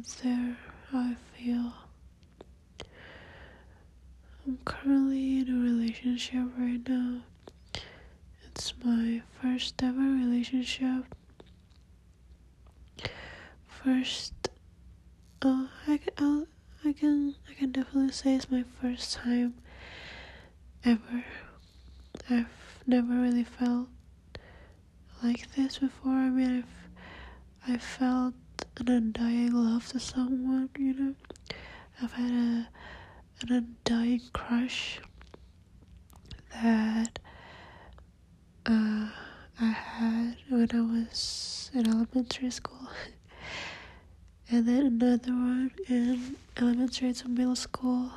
out there I feel. I'm currently in a relationship right now. It's my first ever relationship. First, uh, I, I'll, I can I can definitely say it's my first time ever. I've never really felt like this before. I mean, I've I felt an undying love to someone. You know, I've had a an undying crush that uh, I had when I was in elementary school. and then another one in elementary to middle school.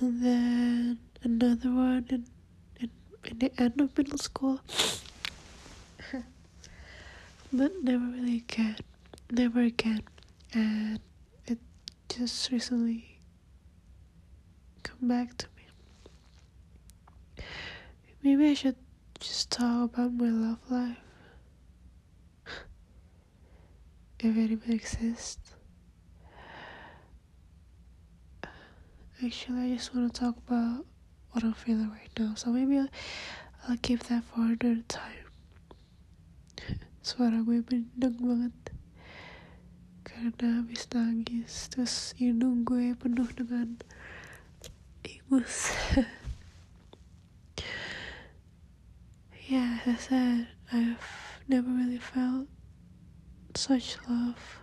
And then another one in, in, in the end of middle school. But never really again. Never again. And it just recently come back to me. Maybe I should just talk about my love life. if it even exists. Actually, I just want to talk about what I'm feeling right now. So maybe I'll, I'll keep that for another time. Suara gue bendeng banget. Karena habis nangis terus hidung gue penuh dengan ingus yeah as I said I've never really felt such love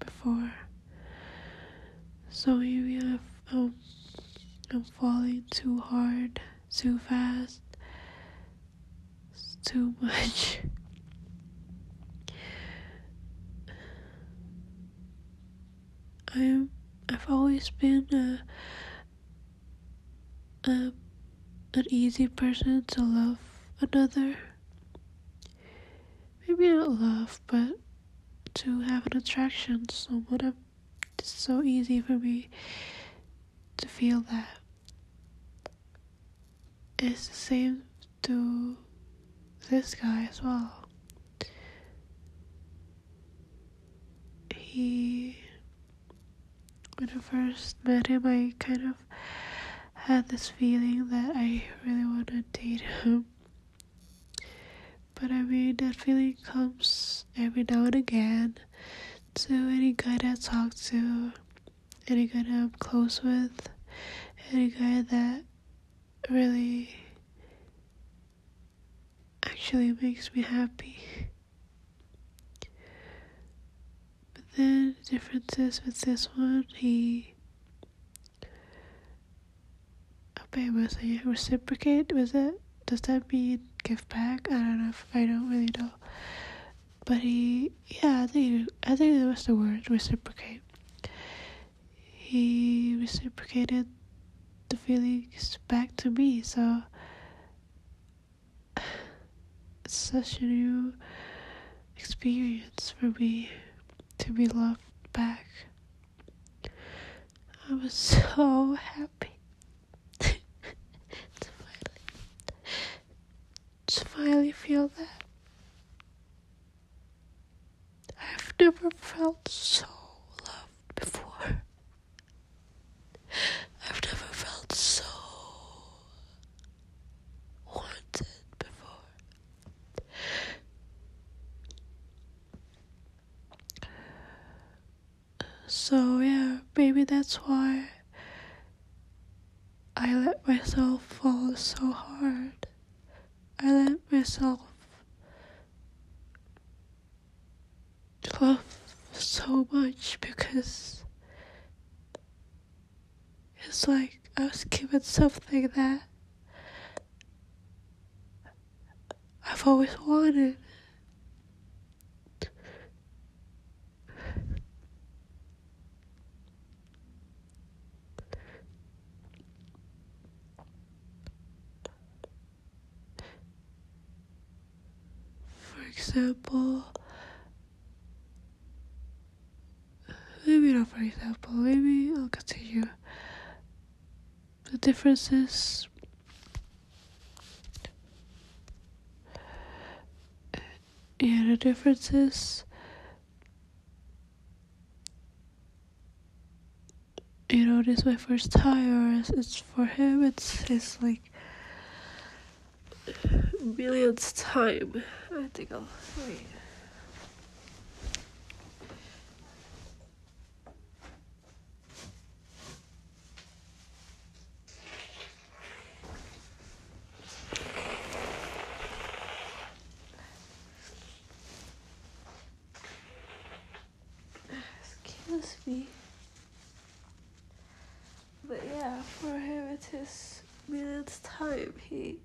before. So maybe I've, um, I'm falling too hard too fast it's too much I'm I've always been a, a an easy person to love another. Maybe not love, but to have an attraction to someone. It's so easy for me to feel that. It's the same to this guy as well. He when I first met him, I kind of had this feeling that I really want to date him. But I mean, that feeling comes every now and again to any guy that I talk to, any guy that I'm close with, any guy that really actually makes me happy. The differences with this one, he apa ya bahasanya reciprocate was it? Does that mean give back? I don't know if I don't really know. But he yeah I think I think that was the word reciprocate. He reciprocated the feelings back to me so it's such a new experience for me to be loved back. I was so happy to finally, to finally feel that. I've never felt so loved before. I've never felt so wanted before. So, yeah, maybe that's why I let myself fall so hard. I let myself love so much because it's like I was given something that I've always wanted. differences? Yeah the differences? You know this is my first time it's for him it's his like millionth time. I think i'll wait. His millionth time. He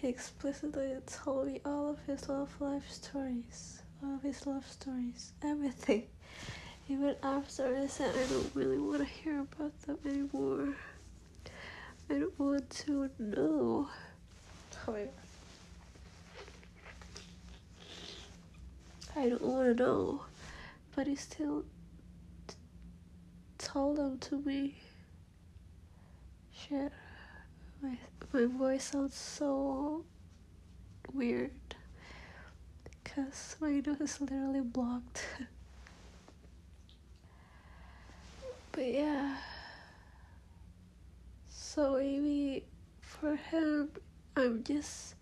he explicitly told me all of his love life stories, all of his love stories, everything. Even after I said I don't really want to hear about them anymore. I don't want to know. I don't want to know, but he still told them to me. Shit. My, my voice sounds so weird because my nose is literally blocked. but yeah. So maybe for him, I'm just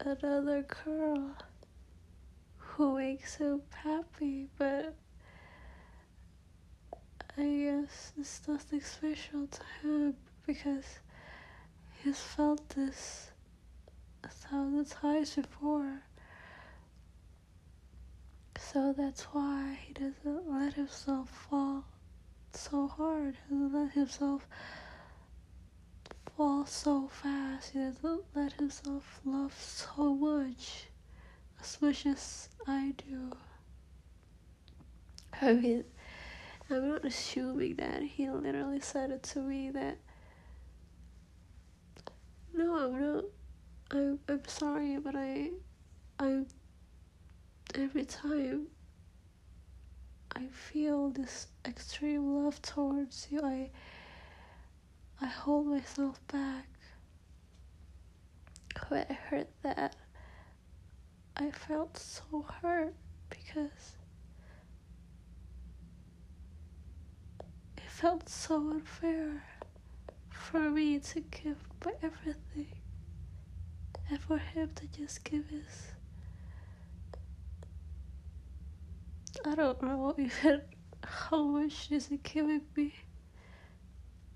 another girl who makes him happy, but I guess it's nothing special to him because he's felt this a thousand times before. So that's why he doesn't let himself fall so hard. He doesn't let himself fall so fast. He doesn't let himself love so much. As much as I do. I mean, I'm not assuming that. He literally said it to me that no, I'm not. I'm I'm sorry, but I, I. Every time. I feel this extreme love towards you. I. I hold myself back. When I heard that, I felt so hurt because it felt so unfair for me to give my everything and for him to just give his I don't know even how much is he giving me?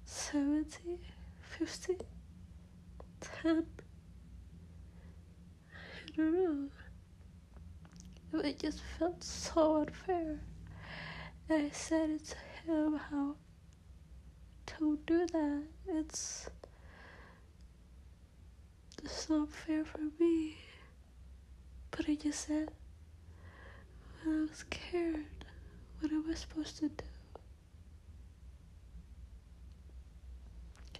70 50 10 I don't know. It just felt so unfair. And I said it to him how don't do that. It's it's not fair for me. But I just said when I was scared, what am I supposed to do?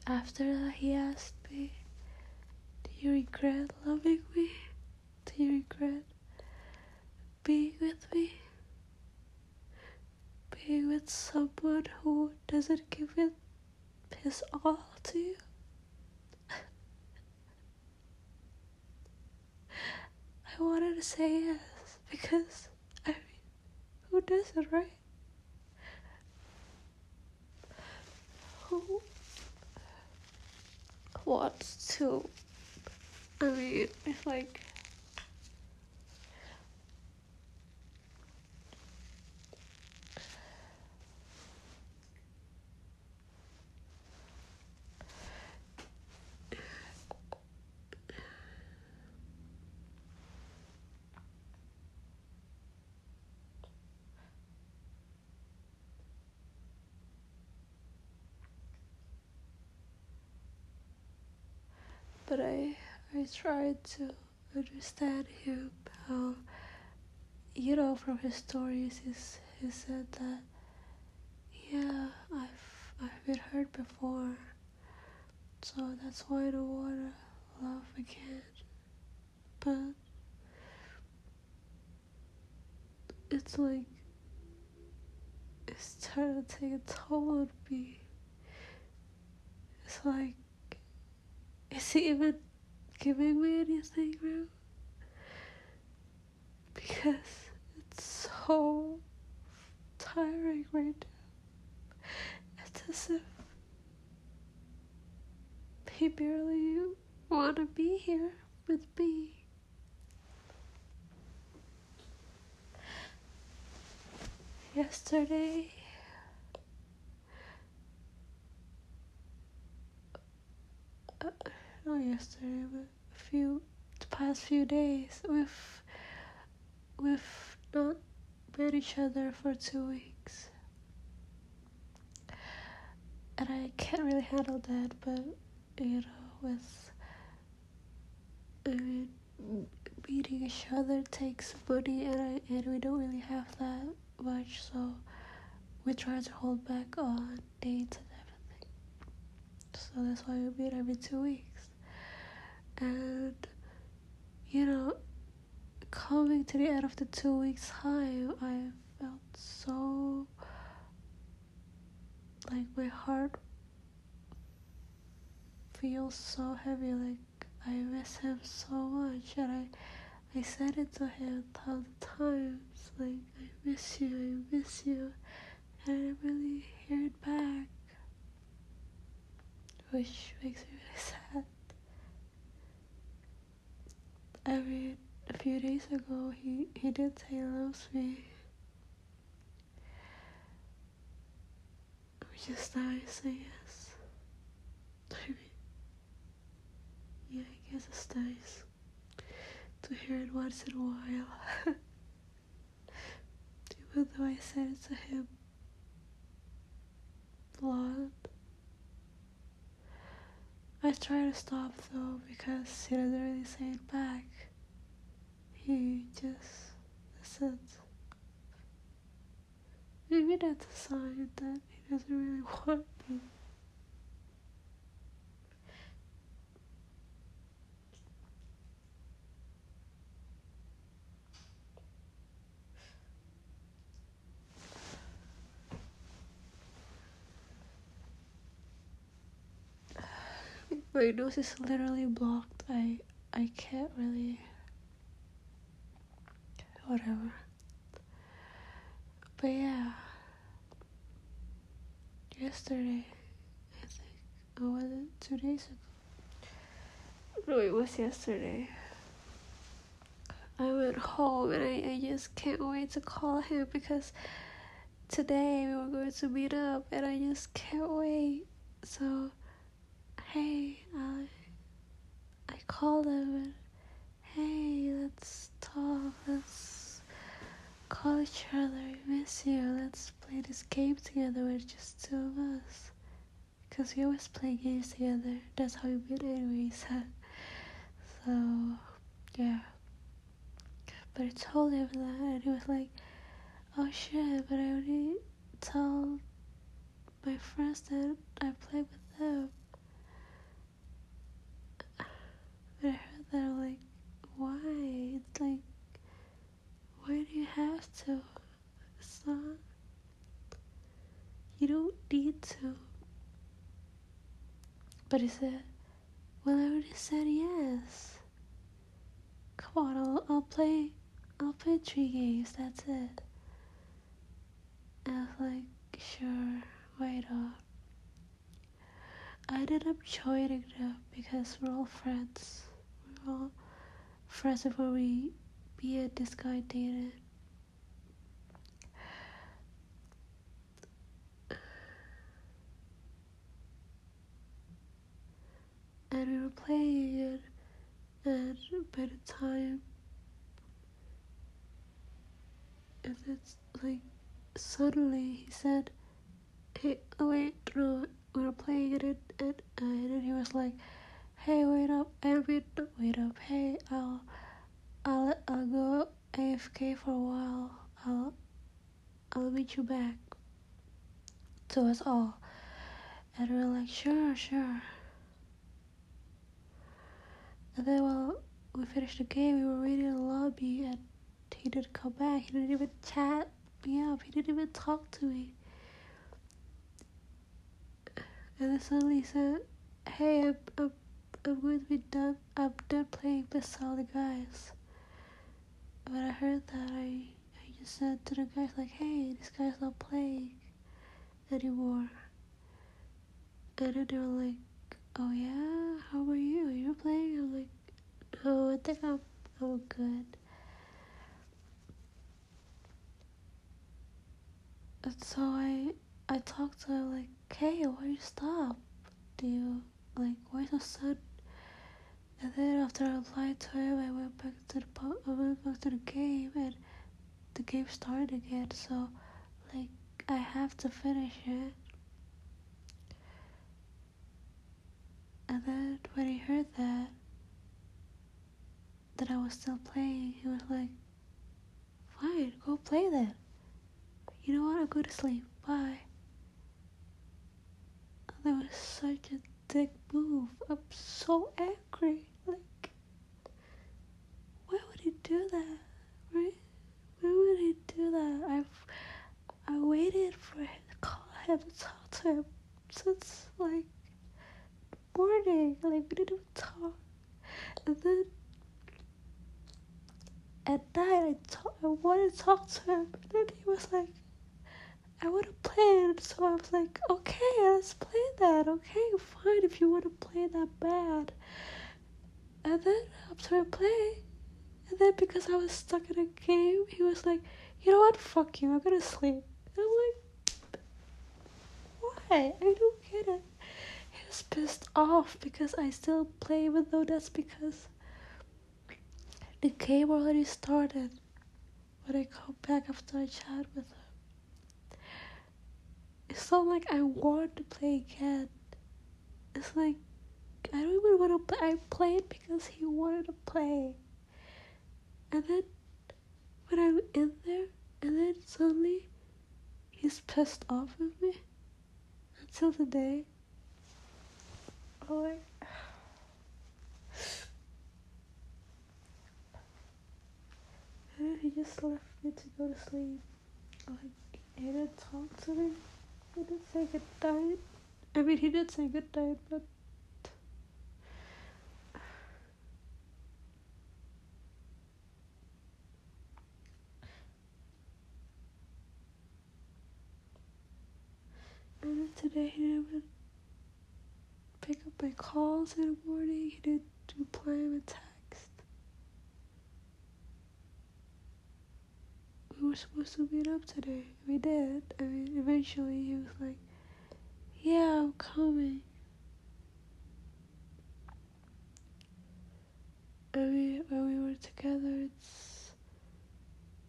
After that he asked me, Do you regret loving me? Do you regret being with me? Being with someone who doesn't give it his all to you? I wanted to say yes because I mean, who doesn't, right? Who wants to? I mean, it's like but I I tried to understand him how you know from his stories he's, he said that yeah I've I've been hurt before so that's why I don't wanna love again. But it's like it's trying to take a toll on me. It's like is he even giving me anything, bro? because it's so tiring right now. It's as if he barely want to be here with me. Yesterday, uh, not yesterday, but a few, the past few days, we've, we've not met each other for two weeks. And I can't really handle that, but you know, with I mean, meeting each other takes money, and I, and we don't really have that much, so we try to hold back on dates and everything. So that's why we meet every two weeks. And you know, coming to the end of the two weeks time, I felt so like my heart feels so heavy like I miss him so much and I I said it to him thousand times like I miss you I miss you and I didn't really hear it back which makes me really sad Mean a few days ago he, he did say he loves me which is nice I guess I mean yeah, I guess it's nice to hear it once in a while. Even though I said it to him a lot. I try to stop though because he doesn't really say it back. He just listens. Maybe that's a sign that he doesn't really want me. My nose is literally blocked. I I can't really whatever. But yeah. Yesterday I think or was it two days ago? No, it was yesterday. I went home and I, I just can't wait to call him because today we were going to meet up and I just can't wait. So hey, I, And, hey, let's talk, let's call each other, I miss you, let's play this game together with just two of us. Because we always play games together, that's how we met anyways. so, yeah. But I told him that and he was like, oh shit, but I already told my friends that I play with them. But I heard that I'm like, why? It's like, why do you have to? It's not. You don't need to. But he said, well, I already said yes. Come on, I'll, I'll play, I'll play three games. That's it. And I was like, sure, wait up. I ended up joining them because we're all friends and this guy dated. And we were playing it, and by the time, and it's like suddenly he said, "Hey, wait, no, we were playing it, and, and, and he was like." Hey, wait up, hey, wait, up, hey, I'll, I'll, I'll go AFK for a while. I'll, I'll meet you back. To us all, and we are like, sure, sure. And then while we finished the game, we were waiting in the lobby, and he didn't come back. He didn't even chat me up. He didn't even talk to me. And then suddenly he said, "Hey, I'm, I'm I'm going to be done. I'm done playing the guys. when I heard that, I I just said to the guys like, "Hey, this guy's not playing anymore." And then they were like, "Oh yeah, how are you? Are you playing?" I'm like, "No, I think I'm I'm good." And so I I talked to her like, "Hey, why you stop? Do you like why so sudden?" And then after I replied to him, I went back to the I went back to the game, and the game started again. So, like, I have to finish it. And then when he heard that, that I was still playing, he was like, "Fine, go play then. You know what? I'm go to sleep. Bye." That was such a dick move. I'm so angry. Why he do that? Right? Why would he do that? I've I waited for him to call him to talk to him since like morning. Like we didn't even talk. And then at night I talk, I wanted to talk to him. And then he was like, I want to play it. So I was like, okay, let's play that. Okay, fine if you want to play that bad. And then after I play, and then because I was stuck in a game, he was like, you know what, fuck you, I'm gonna sleep. And I'm like, why? I don't get it. He was pissed off because I still play, even though that's because the game already started when I come back after I chat with him. It's not like I want to play again. It's like I don't even want to play. I played because he wanted to play. And then when I'm in there, and then suddenly he's pissed off with me until the day. Oh, he just left me to go to sleep. Like, he didn't talk to me. He didn't say good night. I mean, he did say good night, but today he didn't pick up my calls in the morning. He didn't reply my text. We were supposed to meet up today. We did. I mean, eventually he was like, "Yeah, I'm coming." I mean, when we were together, it's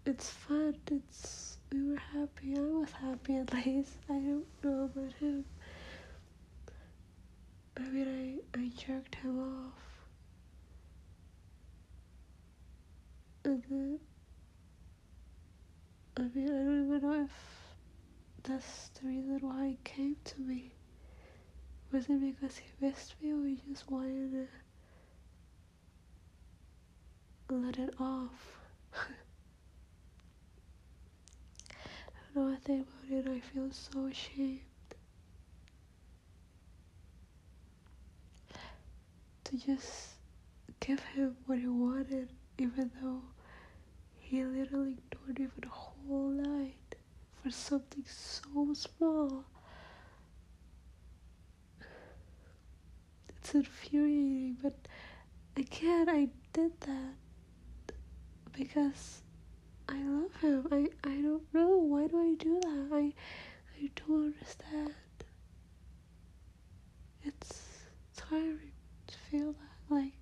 it's fun. It's we were happy. I was happy at least. I don't know about him. I mean, I, I jerked him off. And then, I mean, I don't even know if that's the reason why he came to me. Was it because he missed me or he just wanted to let it off? know I think about it, I feel so ashamed to just give him what he wanted, even though he literally ignored me for the whole night for something so small. It's infuriating, but again, I did that because I love him. I, I don't know. Why do I do that? I, I don't understand. It's tiring to feel that. Like,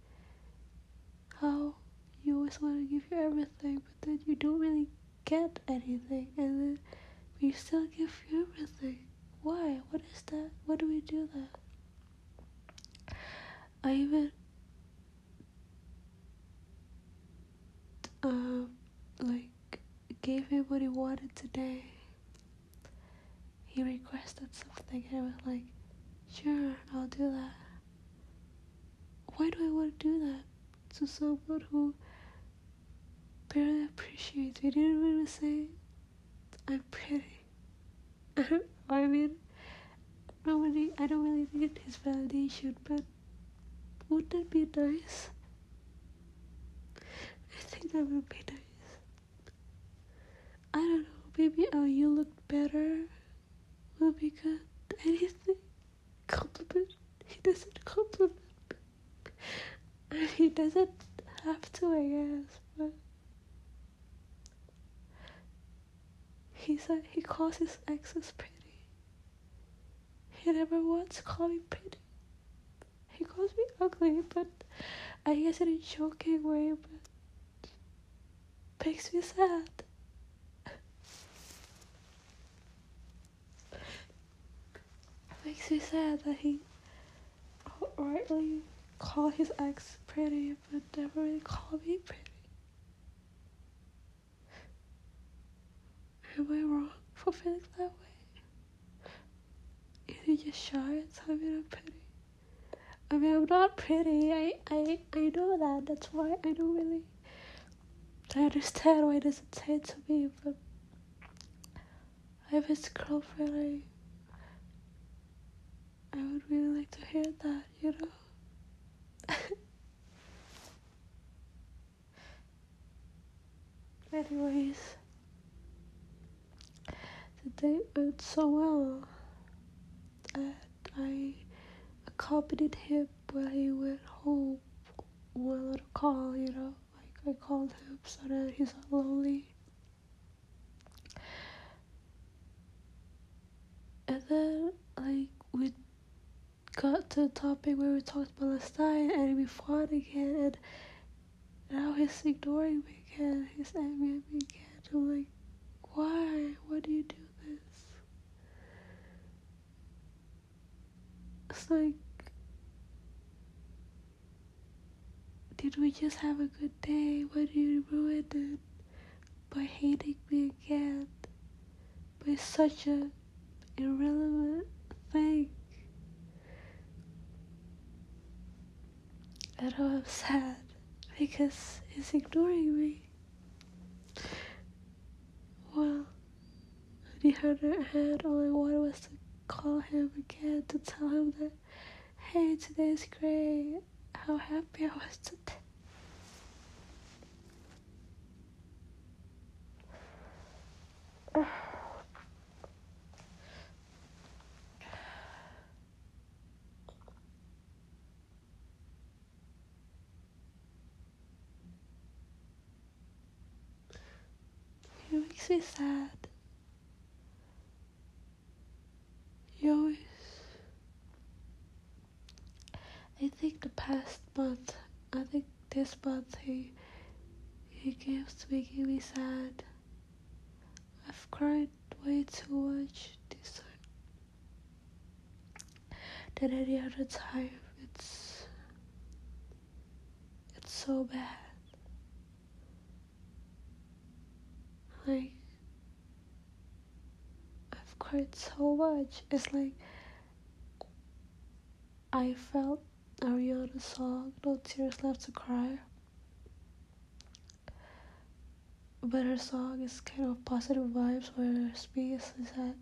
how you always want to give you everything, but then you don't really get anything. And then we still give you everything. Why? What is that? Why do we do that? I even um like gave him what he wanted today. He requested something and I was like, sure, I'll do that. Why do I want to do that to someone who barely appreciates me? Didn't even say I'm pretty. I mean, nobody, I don't really need his validation, but wouldn't that be nice? I think that would be nice. Maybe oh uh, you look better will be good. Anything compliment. He doesn't compliment. And he doesn't have to, I guess, but he said he calls his exes pretty. He never once called me pretty. He calls me ugly, but I guess in a joking way, but makes me sad. Me sad that he rightly called his ex pretty, but never really called me pretty. Am I wrong for feeling that way? Is he just shy and tell me I'm pretty? I mean, I'm not pretty. I, I, I know that. That's why I don't really. I understand why he doesn't say to me, but I have his girlfriend. I, I would really like to hear that, you know. Anyways, the date went so well that I accompanied him when he went home with a call, you know. Like I called him so that he's not lonely. And then like we got to the topic where we talked about Palestine and we fought again and now he's ignoring me again. He's angry at me again. I'm like, why? Why do you do this? It's like Did we just have a good day? Why do you ruin it by hating me again? By such a irrelevant thing. And I'm sad because he's ignoring me. Well, when he the other hand, all I wanted was to call him again to tell him that, hey, today's great how happy I was today. It makes me sad. You always I think the past month, I think this month he he keeps making me sad. I've cried way too much this time than any other time. It's it's so bad. Like I've cried so much. It's like I felt Ariana song, No Tears Left to Cry. But her song is kind of positive vibes, where Space is that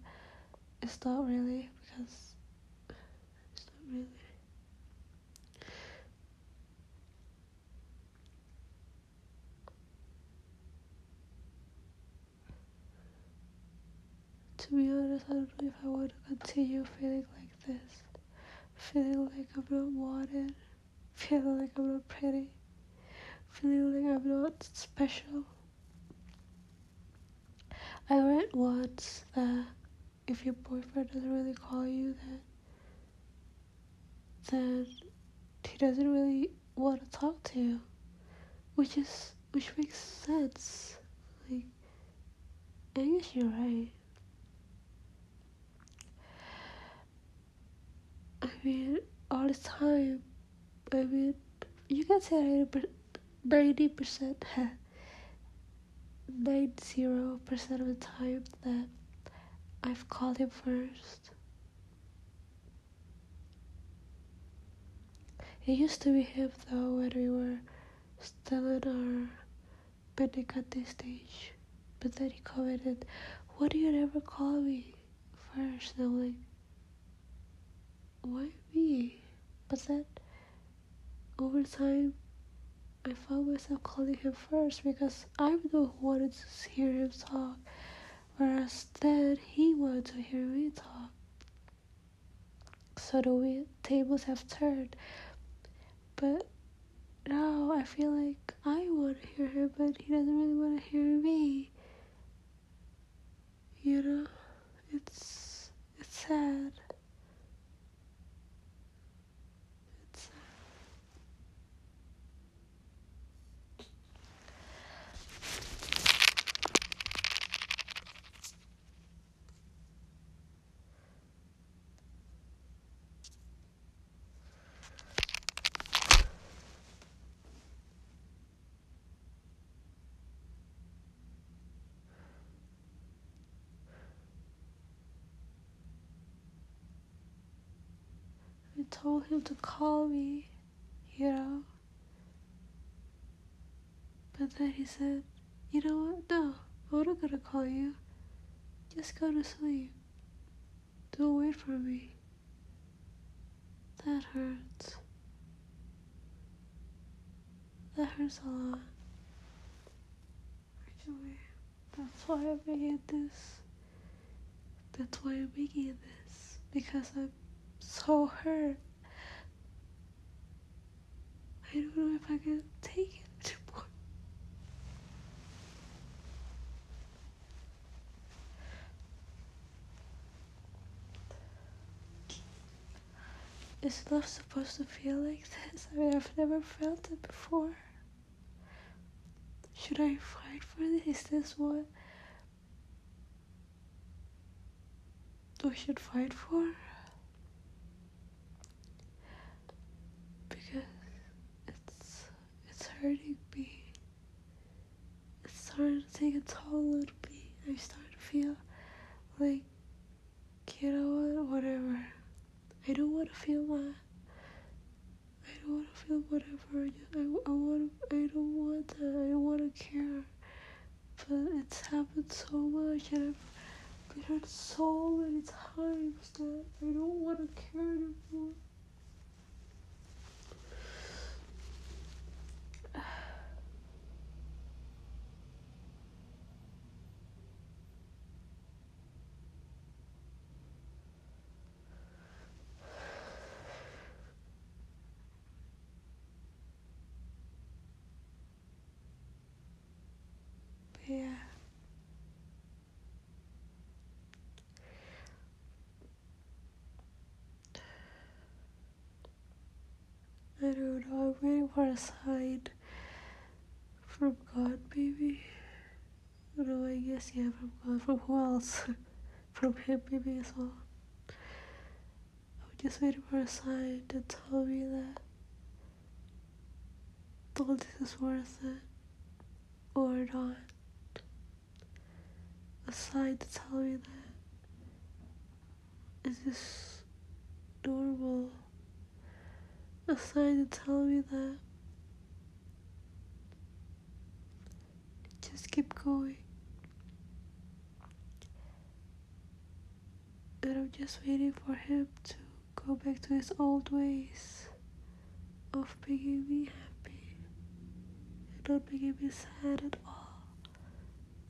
it's not really because it's not really. To be honest, I don't know if I want to continue feeling like this feeling like I'm not wanted, feeling like I'm not pretty, feeling like I'm not special. I read once that if your boyfriend doesn't really call you, then then he doesn't really want to talk to you, which is which makes sense. Like, I guess you're right. Mean, all the time. I mean, you can say 90%, 90% of the time that I've called him first. It used to be him though when we were still in our Benecate stage. But then he commented, Why do you never call me first? And I'm like, why me? But then over time, I found myself calling him first because I'm the one who wanted to hear him talk Whereas then he wanted to hear me talk. So the way tables have turned. But now I feel like I want to hear him, but he doesn't really want to hear me. You know, it's it's sad. Told him to call me, you know. But then he said, you know what? No, I'm not gonna call you. Just go to sleep. Don't wait for me. That hurts. That hurts a lot. Actually, that's why I'm making this. That's why I'm making this. Because I'm so hurt. I don't know if I can take it anymore. Is love supposed to feel like this? I mean, I've never felt it before. Should I fight for this? Is this what we should fight for? Because it's it's hurting me. Starting to take a toll on me. I start to feel like you know what, whatever. I don't want to feel that. I don't want to feel whatever. I, just, I, I want. I don't want that. I don't want to care. But it's happened so much, and I've been hurt so many times that I don't want to care anymore. I don't know. I'm waiting for a sign from God, maybe. No, I guess yeah, from God. From who else? from Him, maybe as well. I'm just waiting for a sign to tell me that all this is worth it or not a sign to tell me that is this normal? A sign to tell me that just keep going. And I'm just waiting for him to go back to his old ways of making me happy and not making me sad at all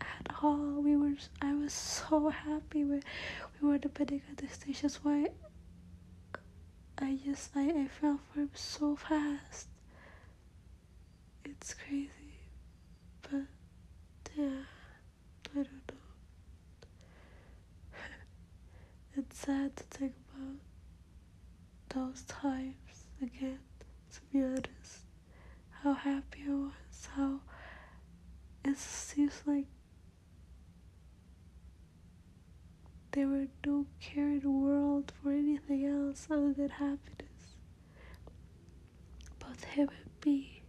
at all. We were I was so happy when we were depending on the stations why I just I, I fell for him so fast. It's crazy. But yeah, I don't know. it's sad to think about those times again, to be honest. How happy I was, how it seems like there were no care in the world for anything else other than happiness. Both him and me.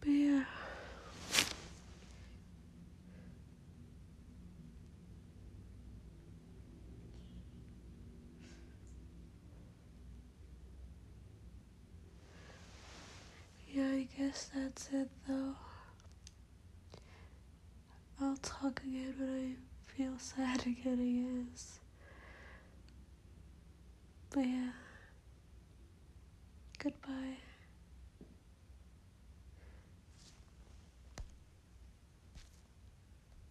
But. Yeah, I guess that's it though. I'll talk again when I feel sad again, I guess. But yeah. Goodbye.